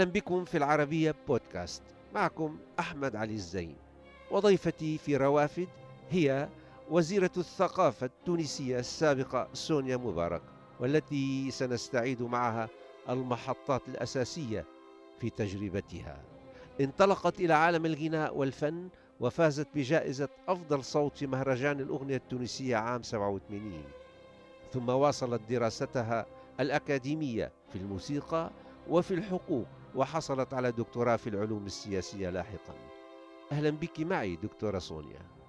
أهلا بكم في العربية بودكاست. معكم أحمد علي الزين. وضيفتي في روافد هي وزيرة الثقافة التونسية السابقة سونيا مبارك والتي سنستعيد معها المحطات الأساسية في تجربتها. انطلقت إلى عالم الغناء والفن وفازت بجائزة أفضل صوت في مهرجان الأغنية التونسية عام 87 ثم واصلت دراستها الأكاديمية في الموسيقى وفي الحقوق. وحصلت على دكتوراه في العلوم السياسية لاحقا. أهلا بك معي دكتورة سونيا.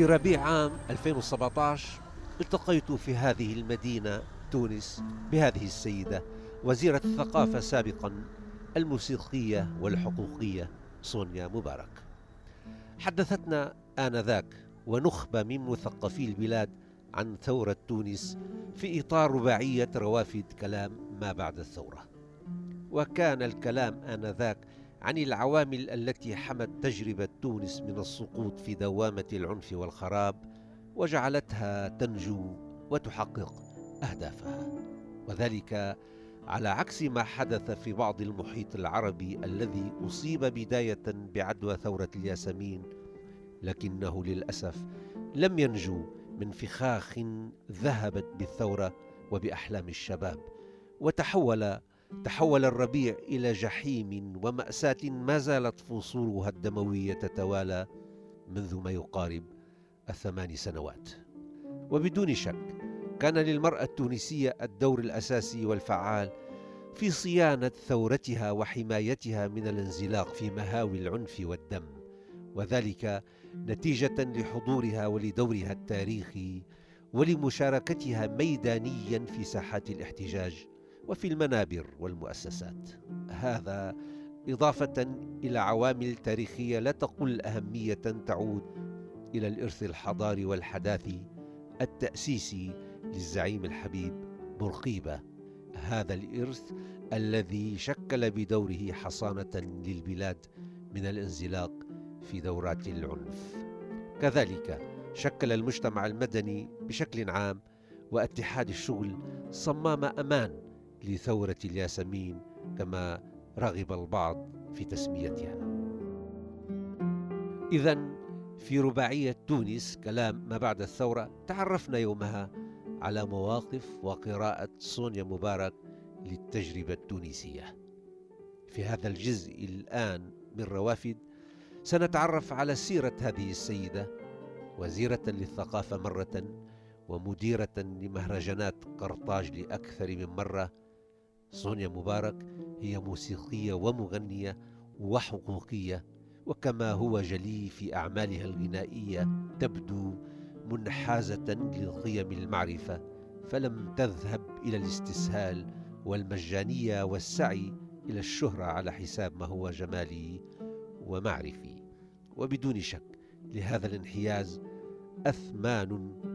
في ربيع عام 2017 التقيت في هذه المدينة تونس بهذه السيدة وزيرة الثقافة سابقا الموسيقية والحقوقية سونيا مبارك. حدثتنا آنذاك ونخبة من مثقفي البلاد عن ثورة تونس في إطار رباعية روافد كلام ما بعد الثورة. وكان الكلام آنذاك عن العوامل التي حمت تجربة تونس من السقوط في دوامة العنف والخراب وجعلتها تنجو وتحقق أهدافها. وذلك على عكس ما حدث في بعض المحيط العربي الذي أصيب بداية بعدوى ثورة الياسمين لكنه للأسف لم ينجو من فخاخ ذهبت بالثورة وبأحلام الشباب وتحول تحول الربيع إلى جحيم ومأساة ما زالت فصولها الدموية تتوالى منذ ما يقارب الثمان سنوات. وبدون شك كان للمرأة التونسية الدور الأساسي والفعال في صيانة ثورتها وحمايتها من الانزلاق في مهاوي العنف والدم وذلك نتيجة لحضورها ولدورها التاريخي ولمشاركتها ميدانيا في ساحات الاحتجاج وفي المنابر والمؤسسات. هذا إضافة إلى عوامل تاريخية لا تقل أهمية تعود إلى الإرث الحضاري والحداثي التأسيسي للزعيم الحبيب بورقيبة. هذا الإرث الذي شكل بدوره حصانة للبلاد من الانزلاق في دورات العنف. كذلك شكل المجتمع المدني بشكل عام واتحاد الشغل صمام أمان لثورة الياسمين كما رغب البعض في تسميتها. اذا في رباعية تونس كلام ما بعد الثورة تعرفنا يومها على مواقف وقراءة سونيا مبارك للتجربة التونسية. في هذا الجزء الآن من روافد سنتعرف على سيرة هذه السيدة وزيرة للثقافة مرة ومديرة لمهرجانات قرطاج لأكثر من مرة سونيا مبارك هي موسيقية ومغنية وحقوقية وكما هو جلي في أعمالها الغنائية تبدو منحازة لقيم المعرفة فلم تذهب إلى الاستسهال والمجانية والسعي إلى الشهرة على حساب ما هو جمالي ومعرفي. وبدون شك لهذا الانحياز أثمان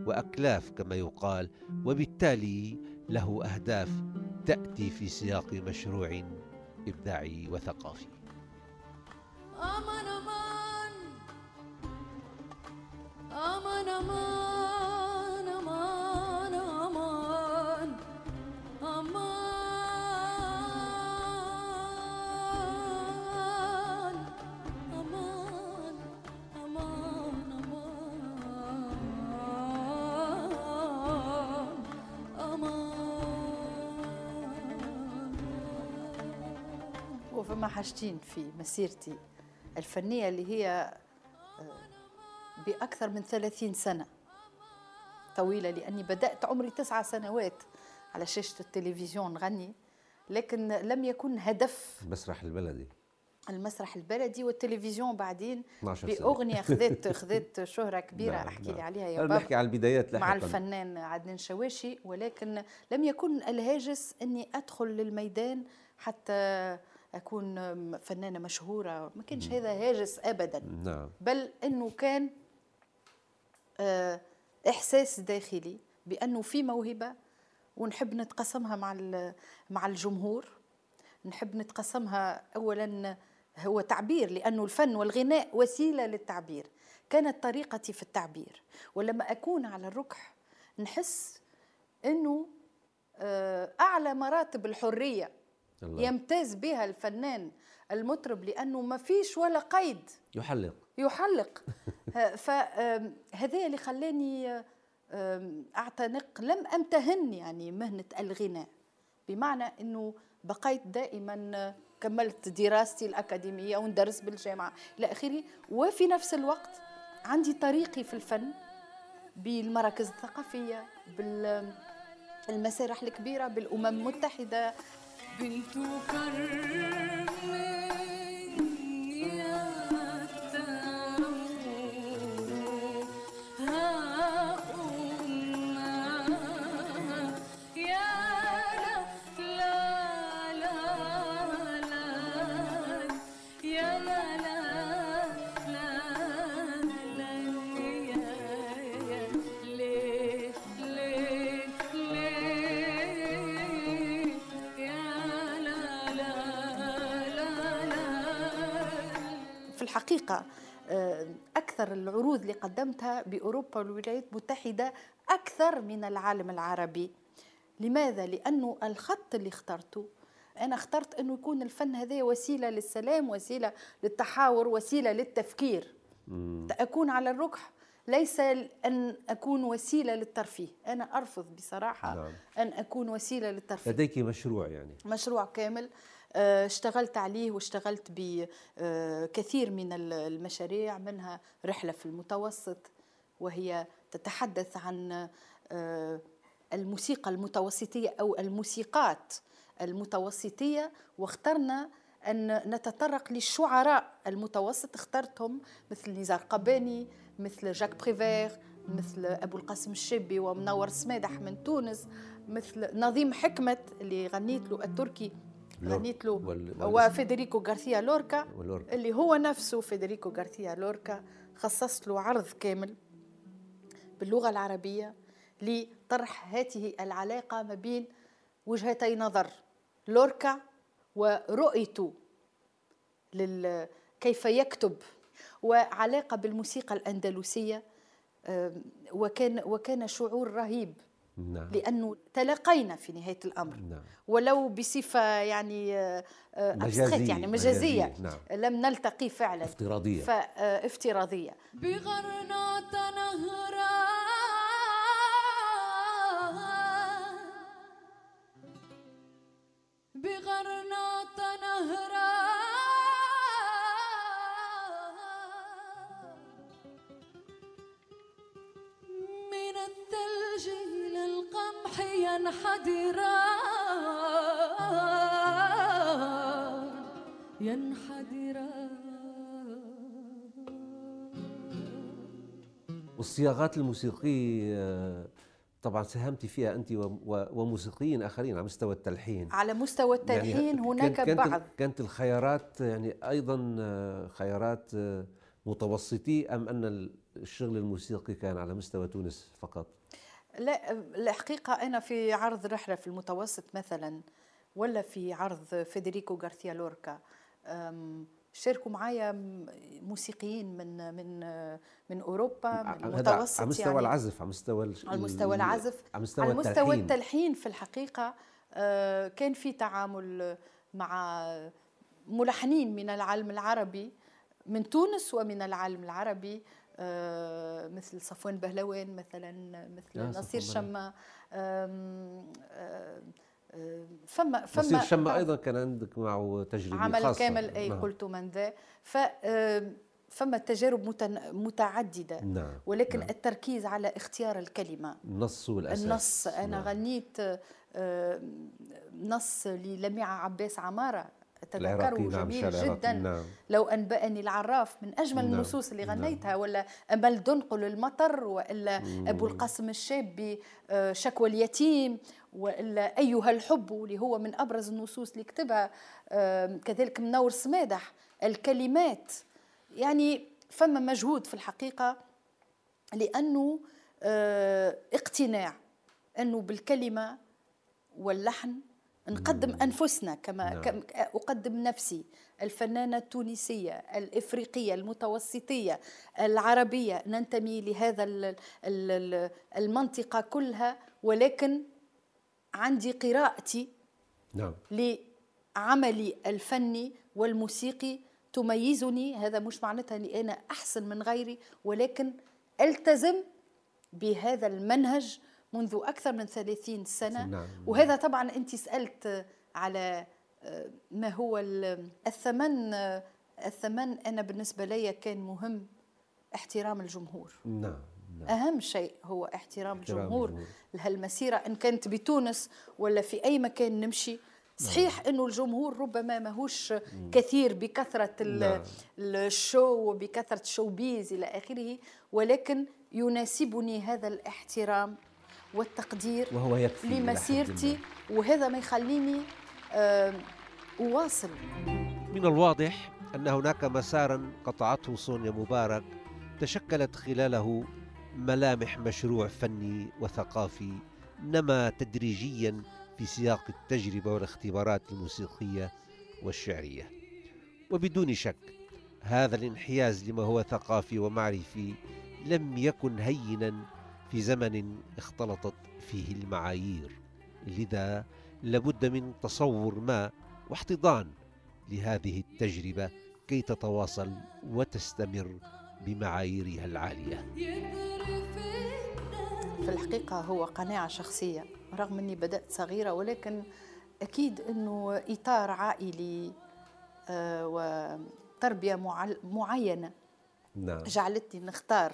وأكلاف كما يقال وبالتالي له أهداف تأتي في سياق مشروع إبداعي وثقافي. أمان أمان أمان أمان وفما حاجتين في مسيرتي. الفنية اللي هي آه، بأكثر من ثلاثين سنة. طويلة لأني بدأت عمري تسعة سنوات على شاشة التلفزيون نغني لكن لم يكن هدف المسرح البلدي. المسرح البلدي والتلفزيون بعدين 12 سنة. بأغنية خذت خذت شهرة كبيرة نعم، أحكي نعم. لي عليها يا بابا. نحكي على البدايات لاحقا. مع الفنان عدنان شواشي ولكن لم يكن الهاجس أني أدخل للميدان حتى أكون فنانة مشهورة. ما كانش هذا هاجس ابدا. نعم. بل إنه كان آه، إحساس داخلي بأنه في موهبة ونحب نتقاسمها مع مع الجمهور. نحب نتقاسمها اولا هو تعبير لأنه الفن والغناء وسيلة للتعبير. كانت طريقتي في التعبير. ولما أكون على الركح نحس إنه آه، أعلى مراتب الحرية. الله. يمتاز بها الفنان المطرب لأنه ما فيش ولا قيد. يحلق. يحلق. فهذا اللي خلاني أعتنق. لم أمتهن يعني مهنة الغناء. بمعنى إنه بقيت دائما كملت دراستي الأكاديمية وندرس بالجامعة إلى آخره. وفي نفس الوقت عندي طريقي في الفن بالمراكز الثقافية بالمسارح الكبيرة بالأمم المتحدة Vil du karme? الحقيقة آه، أكثر العروض اللي قدمتها بأوروبا والولايات المتحدة أكثر من العالم العربي. لماذا؟ لأنه الخط اللي اخترته أنا اخترت أنه يكون الفن هذا وسيلة للسلام وسيلة للتحاور وسيلة للتفكير. أكون على الركح ليس أن أكون وسيلة للترفيه. أنا أرفض بصراحة نعم. أن أكون وسيلة للترفيه. لديك مشروع يعني. مشروع كامل. اشتغلت عليه واشتغلت بكثير من ال- المشاريع منها رحلة في المتوسط وهي تتحدث عن آه، الموسيقى المتوسطية أو الموسيقات المتوسطية واخترنا أن نتطرق للشعراء المتوسط. اخترتهم مثل نزار قباني مثل جاك بريفير مثل أبو القاسم الشابي ومنور سمادح من تونس مثل نظيم حكمت اللي غنيت له التركي. غنيت له. وفيدريكو غارثيا لوركا. اللي هو نفسه فيدريكو غارثيا لوركا خصصت له عرض كامل باللغة العربية لطرح هذه العلاقة ما بين وجهتي نظر لوركا ورؤيته لل كيف يكتب وعلاقة بالموسيقى الأندلسية وكان وكان شعور رهيب. نعم. لأنه تلاقينا في نهاية الأمر. نعم. ولو بصفة يعني آه، آه، مجازية، يعني مجازية, مجازية، نعم. لم نلتقي فعلا. افتراضية. فافتراضية بغرناط نهرا القمح ينحدرا ينحدرا والصياغات الموسيقية طبعا ساهمت فيها و- وموسيقيين آخرين على مستوى التلحين. على مستوى التلحين يعني هناك كانت كانت بعض. كانت الخيارات يعني أيضا آه، خيارات متوسطي أم أن الشغل الموسيقي كان على مستوى تونس فقط؟ لا الحقيقة أنا في عرض رحلة في المتوسط مثلا ولا في عرض فيدريكو غارثيا لوركا. شاركوا معايا موسيقيين من من من أوروبا من المتوسط على مستوى يعني. العزف على مستوى على مستوى العزف على مستوى على مستوى التلحين في الحقيقة. آه، كان في تعامل مع ملحنين من العالم العربي من تونس ومن العالم العربي. مثل صفوان بهلوان مثلا مثل يا نصير شما آه، آه، فما فما نصير شما أيضا كان عندك معه تجربة عمل خاصة. كامل اي نعم. قلت من ذا. ف فما تجارب متعددة. نعم ولكن نعم. التركيز على اختيار الكلمة. النص والأساس النص. أنا نعم. غنيت آه، نص للميعة عباس عمارة. تذكروا نعم جميل جدا نعم. لو أنبأني العراف من أجمل نعم، النصوص اللي نعم. غنيتها ولا أمل دنقل المطر وإلا أبو القاسم الشاب بشكوى اليتيم وإلا أيها الحب اللي هو من أبرز النصوص اللي كتبها آم، كذلك منور سمادح الكلمات يعني فما مجهود في الحقيقة لأنه آه، اقتناع أنه بالكلمة واللحن نقدم أنفسنا كما نعم. كم أقدم نفسي الفنانة التونسية الإفريقية المتوسطية العربية ننتمي لهذا ال- ال- ال- المنطقة كلها ولكن عندي قراءتي نعم. لعملي الفني والموسيقي تميزني. هذا مش معناتها إني أنا أحسن من غيري ولكن ألتزم بهذا المنهج منذ أكثر من 30 سنة. نعم. وهذا طبعا أنت سألت على آه، ما هو ال- الثمن آه، الثمن أنا بالنسبة لي كان مهم احترام الجمهور. نعم نعم. أهم شيء هو احترام احترام الجمهور. لهالمسيره إن كانت بتونس ولا في أي مكان نمشي. صحيح إنه الجمهور ربما ماهوش كثير بكثرة نعم. ال show وبكثرة ال showbiz إلى آخره ولكن يناسبني هذا الاحترام والتقدير وهو يكفي لمسيرتي. وهذا ما يخليني آم، أواصل من الواضح أن هناك مسارا قطعته سونيا مبارك تشكلت خلاله ملامح مشروع فني وثقافي نما تدريجيا في سياق التجربة والاختبارات الموسيقية والشعرية وبدون شك هذا الانحياز لما هو ثقافي ومعرفي لم يكن هينا في زمن اختلطت فيه المعايير لذا لابد من تصور ما واحتضان لهذه التجربة كي تتواصل وتستمر بمعاييرها العالية. في الحقيقة هو قناعة شخصية رغم أني بدأت صغيرة ولكن أكيد أنه إطار عائلي آه، وتربية معل- معينة نعم. جعلتني نختار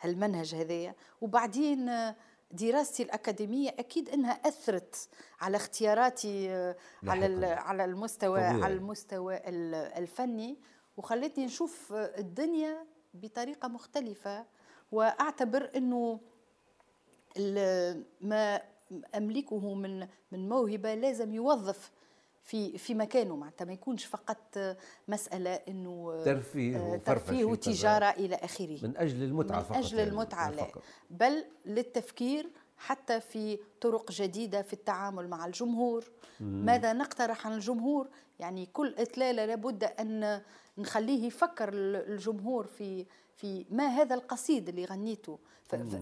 هالمنهج هذايا وبعدين آه، دراستي الأكاديمية أكيد أنها أثرت على اختياراتي آه، على. على المستوى طبيعي. على المستوى ال- الفني وخلتني نشوف آه، الدنيا بطريقة مختلفة وأعتبر أنه ال- ما أملكه من من موهبة لازم يوظف في في مكانه معناتها. ما يكونش فقط مسألة إنه ترفيه آه، ترفيه وتجارة إلى آخره. من أجل المتعة من فقط أجل يعني، المتعة لا. فقط. بل للتفكير حتى في طرق جديدة في التعامل مع الجمهور. ماذا نقترح عن الجمهور؟ يعني كل إطلالة لابد أن نخليه يفكر ال- الجمهور في في ما هذا القصيد اللي غنيته.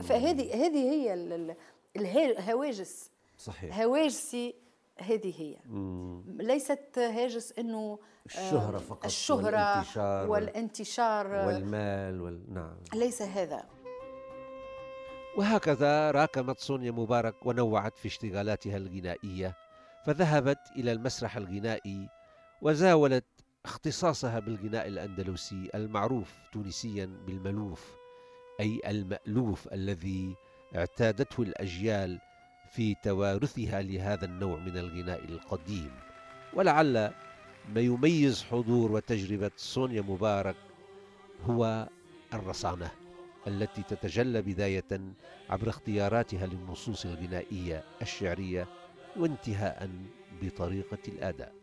فهذه هذه هي الهواجس صحيح. هواجسي هذه هي. مم. ليست هاجس إنه الشهرة آه، فقط الشهرة والانتشار وال- والانتشار والمال وال... نعم. ليس هذا. وهكذا راكمت سونيا مبارك ونوعت في اشتغالاتها الغنائية فذهبت إلى المسرح الغنائي وزاولت اختصاصها بالغناء الأندلسي المعروف تونسيا بالملوف أي المألوف الذي اعتادته الأجيال في توارثها لهذا النوع من الغناء القديم. ولعل ما يميز حضور وتجربة سونيا مبارك هو الرصانة التي تتجلى بداية عبر اختياراتها للنصوص الغنائية الشعرية وانتهاء بطريقة الأداء.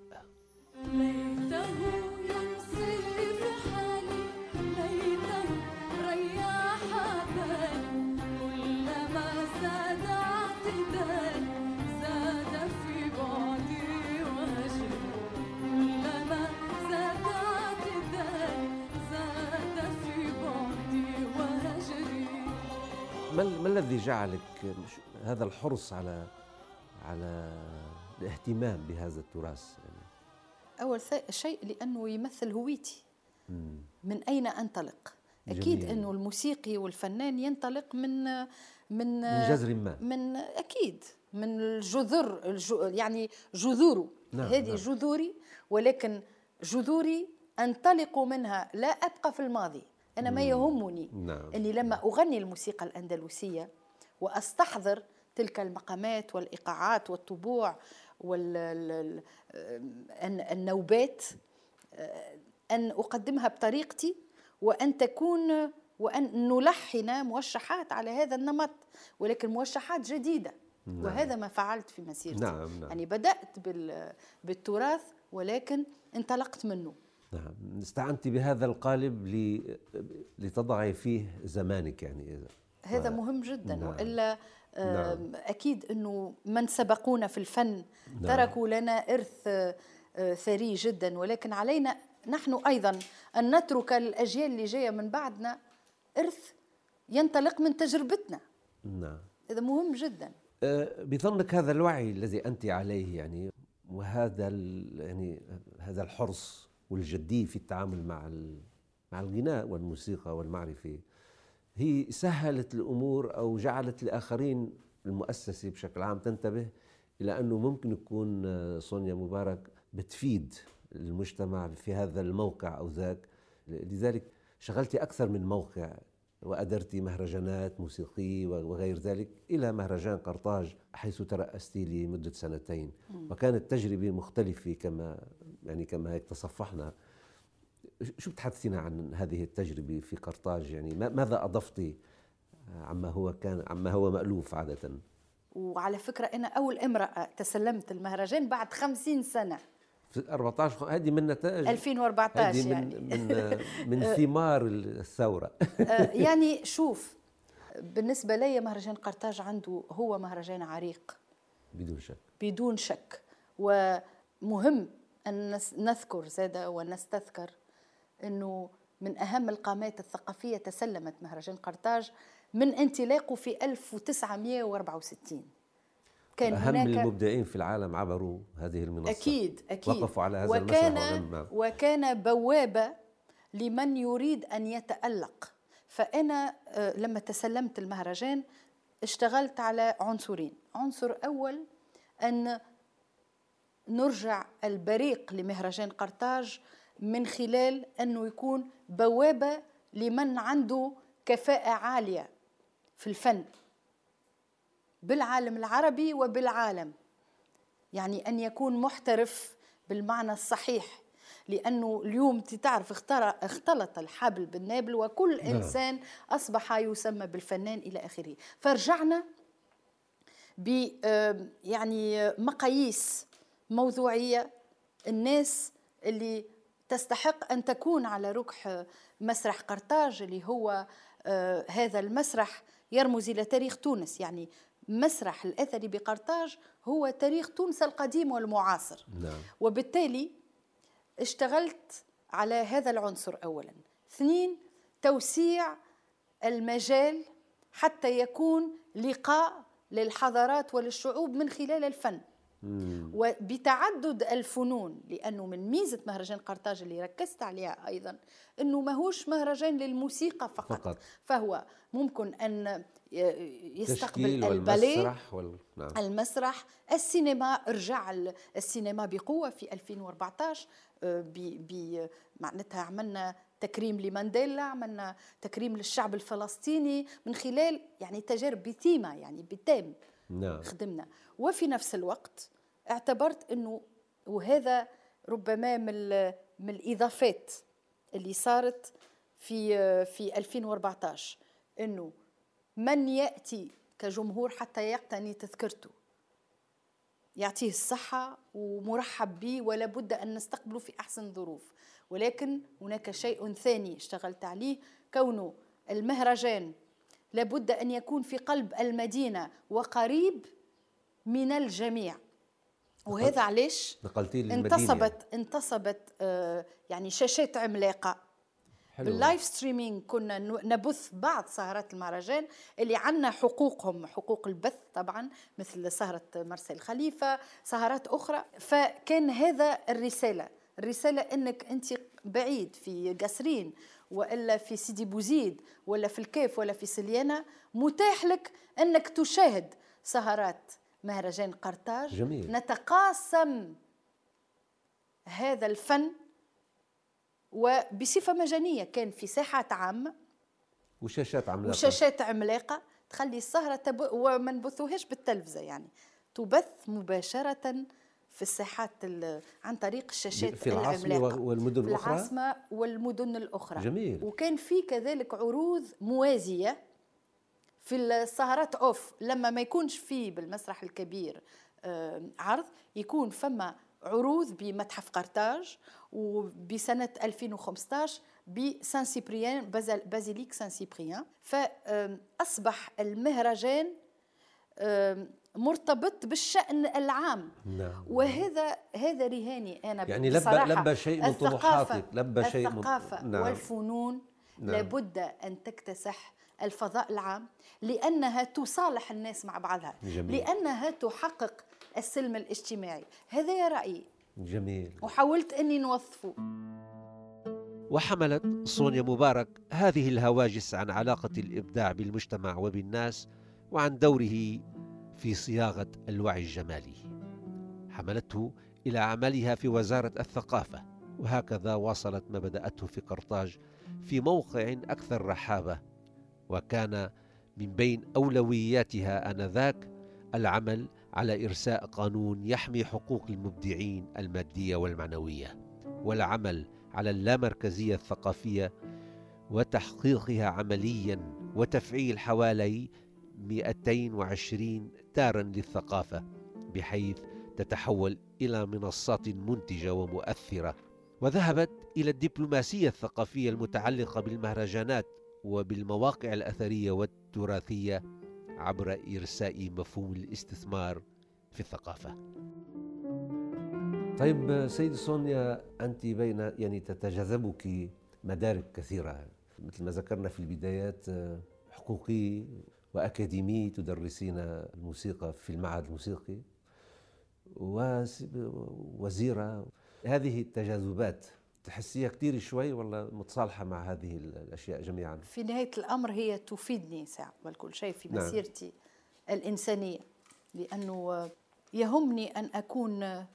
ما, ال- ما الذي جعلك هذا الحرص على على الاهتمام بهذا التراث؟ يعني. أول ث- شيء لأنه يمثل هويتي. مم. من أين أنطلق؟ أكيد جميل. أنه الموسيقي والفنان ينطلق من من من جذر ما. من أكيد. من الجذر الجو يعني جذوره. نعم، هذه نعم. جذوري ولكن جذوري أنطلق منها. لا أبقى في الماضي. أنا ما يهمني نعم. أني لما أغني الموسيقى الأندلسية وأستحضر تلك المقامات والإيقاعات والطبوع والنوبات أن أقدمها بطريقتي وأن تكون وأن نلحن موشحات على هذا النمط ولكن موشحات جديدة. نعم. وهذا ما فعلت في مسيرتي. نعم، نعم. يعني بدأت بال... بالتراث ولكن انطلقت منه. نعم استعنت بهذا القالب. لتضعي فيه زمانك يعني هذا و- مهم جدا نعم. وإلا نعم. أكيد إنه من سبقونا في الفن نعم. تركوا لنا إرث آه، آه، ثري جدا ولكن علينا نحن أيضا أن نترك للاجيال اللي جاية من بعدنا إرث ينطلق من تجربتنا نعم هذا مهم جدا أه، بظنك هذا الوعي الذي أنت عليه يعني وهذا يعني هذا الحرص والجديه في التعامل مع مع الغناء والموسيقى والمعرفة. هي سهلت الأمور أو جعلت الآخرين المؤسسة بشكل عام تنتبه إلى أنه ممكن يكون آه، سونيا مبارك بتفيد المجتمع في هذا الموقع أو ذاك. لذلك شغلتي أكثر من موقع وأدرت مهرجانات موسيقية وغير ذلك إلى مهرجان قرطاج حيث ترأست لمدة سنتين. وكانت تجربة مختلفة كما يعني كما هيك تصفحنا. شو بتحدثينا عن هذه التجربة في قرطاج؟ يعني ما- ماذا أضفتي عما هو كان عما هو مألوف عادة؟ وعلى فكرة أنا أول امرأة تسلمت المهرجان بعد خمسين سنة. في 14 هذه من نتائج 2014 هذه من يعني. من من ثمار الثورة. آه، يعني شوف بالنسبة لي مهرجان قرطاج عنده هو مهرجان عريق. بدون شك. بدون شك. ومهم أن نس- نذكر زاد ونستذكر أنه من أهم القامات الثقافية تسلمت مهرجان قرطاج من انطلاقه في 1964 كان أهم هناك المبدعين في العالم عبروا هذه المنصة. أكيد أكيد. وقفوا على هذا وكان المسرح وغنوا. وكان بوابة لمن يريد أن يتألق. فأنا آه، لما تسلمت المهرجان اشتغلت على عنصرين. عنصر أول أن نرجع البريق لمهرجان قرطاج من خلال أنه يكون بوابة لمن عنده كفاءة عالية في الفن. بالعالم العربي وبالعالم. يعني أن يكون محترف بالمعنى الصحيح لأنه اليوم تعرف اختلط الحبل بالنابل وكل نعم. إنسان أصبح يسمى بالفنان إلى آخره. فرجعنا ب يعني مقاييس موضوعية الناس اللي تستحق أن تكون على ركح مسرح قرطاج اللي هو آه، هذا المسرح يرمز إلى تاريخ تونس. يعني مسرح الأثري بقرطاج هو تاريخ تونس القديم والمعاصر. نعم. وبالتالي اشتغلت على هذا العنصر اولا. اثنين توسيع المجال حتى يكون لقاء للحضارات وللشعوب من خلال الفن. مم. وبتعدد الفنون لأنه من ميزة مهرجان قرطاج اللي ركزت عليها أيضا إنه ماهوش مهرجان للموسيقى فقط, فقط. فهو ممكن أن يستقبل الباليه والمسرح وال... نعم. المسرح السينما رجع ال- السينما بقوة في 2014 آه، ب ب معناتها عملنا تكريم لمانديلا عملنا تكريم للشعب الفلسطيني من خلال يعني تجارب بثيمة يعني بتام نعم خدمنا وفي نفس الوقت اعتبرت إنه وهذا ربما من من الإضافات اللي صارت في في 2014 إنه من يأتي كجمهور حتى يقتني تذكرته؟ يعطيه الصحة ومرحب به ولا بد أن نستقبله في أحسن ظروف. ولكن هناك شيء ثاني اشتغلت عليه كونه المهرجان لابد أن يكون في قلب المدينة وقريب من الجميع. وهذا علاش؟ المدينة انتصبت انتصبت آه، يعني شاشات عملاقة. حلو. بال live streaming كنا نبث بعض سهرات المهرجان اللي عندنا حقوقهم حقوق البث طبعا مثل سهرة مرسل خليفة سهرات أخرى فكان هذا الرسالة الرسالة أنك أنت بعيد في قصرين وإلا في سيدي بوزيد ولا في الكيف ولا في سليانة متاح لك أنك تشاهد سهرات مهرجان قرطاج جميل. نتقاسم هذا الفن وبصفة مجانية كان في ساحات عامة وشاشات عملاقة. وشاشات عملاقة تخلي السهرة تب... وما نبثوهاش بالتلفزة يعني. تبث مباشرة في الساحات ال- عن طريق الشاشات في العاصمة العملاقة. والمدن في الأخرى؟ العاصمة والمدن الأخرى. جميل. وكان في كذلك عروض موازية في السهرات أوف. لما ما يكونش فيه بالمسرح الكبير عرض يكون فما عروض بمتحف قرطاج وبسنة 2015 بسان سيبريان basilique سان سيبريان فأصبح المهرجان مرتبط بالشأن العام نعم وهذا هذا رهاني أنا يعني لبى لبى شيء من طموحاتك لبى شيء من الثقافة نعم. والفنون نعم. لابد أن تكتسح الفضاء العام لأنها تصالح الناس مع بعضها جميل. لأنها تحقق السلم الاجتماعي. هذا يا رأيي. جميل. وحاولت إني نوظفه. وحملت صونيا مبارك هذه الهواجس عن علاقة الإبداع بالمجتمع وبالناس وعن دوره في صياغة الوعي الجمالي. حملته إلى عملها في وزارة الثقافة وهكذا واصلت ما بدأته في قرطاج في موقع أكثر رحابة وكان من بين أولوياتها آنذاك العمل على إرساء قانون يحمي حقوق المبدعين المادية والمعنوية والعمل على اللامركزية الثقافية وتحقيقها عمليا وتفعيل حوالي 220 دارا للثقافة بحيث تتحول إلى منصات منتجة ومؤثرة. وذهبت إلى الدبلوماسية الثقافية المتعلقة بالمهرجانات وبالمواقع الأثرية والتراثية عبر إرساء مفهوم الاستثمار في الثقافة. طيب سيدة سونيا أنت بين يعني تتجاذبك مدارك كثيرة مثل ما ذكرنا في البدايات حقوقي وأكاديمي تدرسين الموسيقى في المعهد الموسيقي ووزيرة هذه التجاذبات تحسيها كثير شوي ولا متصالحة مع هذه الأشياء جميعا في نهاية الأمر هي تفيدني ساعة كل شيء في نعم. مسيرتي الإنسانية لأنه يهمني أن أكون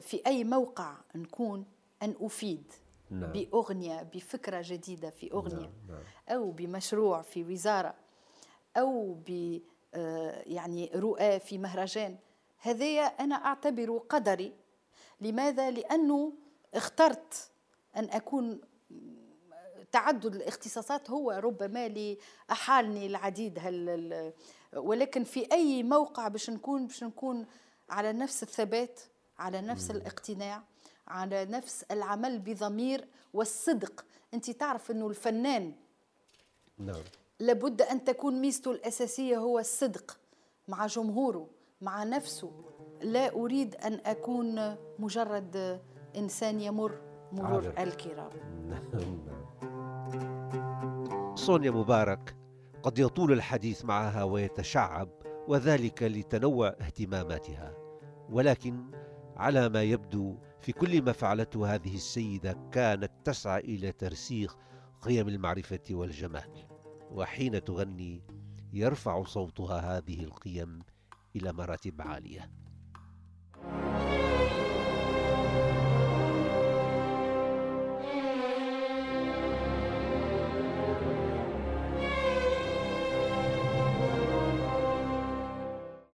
في أي موقع نكون أن أفيد نعم. بأغنية بفكرة جديدة في أغنية نعم. نعم. أو بمشروع في وزارة أو ب آه، يعني رؤى في مهرجان هذايا أنا أعتبر قدري لماذا؟ لأنه اخترت أن أكون تعدد الاختصاصات هو ربما لي أحالني العديد هال ال- ولكن في أي موقع باش نكون باش نكون على نفس الثبات على نفس الاقتناع على نفس العمل بضمير والصدق. أنت تعرف أنه الفنان نعم. لابد أن تكون ميزته الأساسية هو الصدق مع جمهوره مع نفسه. لا أريد أن أكون مجرد إنسان يمر. مرور. الكرام نعم. صونيا مبارك قد يطول الحديث معها ويتشعب وذلك لتنوع اهتماماتها ولكن على ما يبدو في كل ما فعلته هذه السيدة كانت تسعى إلى ترسيخ قيم المعرفة والجمال وحين تغني يرفع صوتها هذه القيم إلى مراتب عالية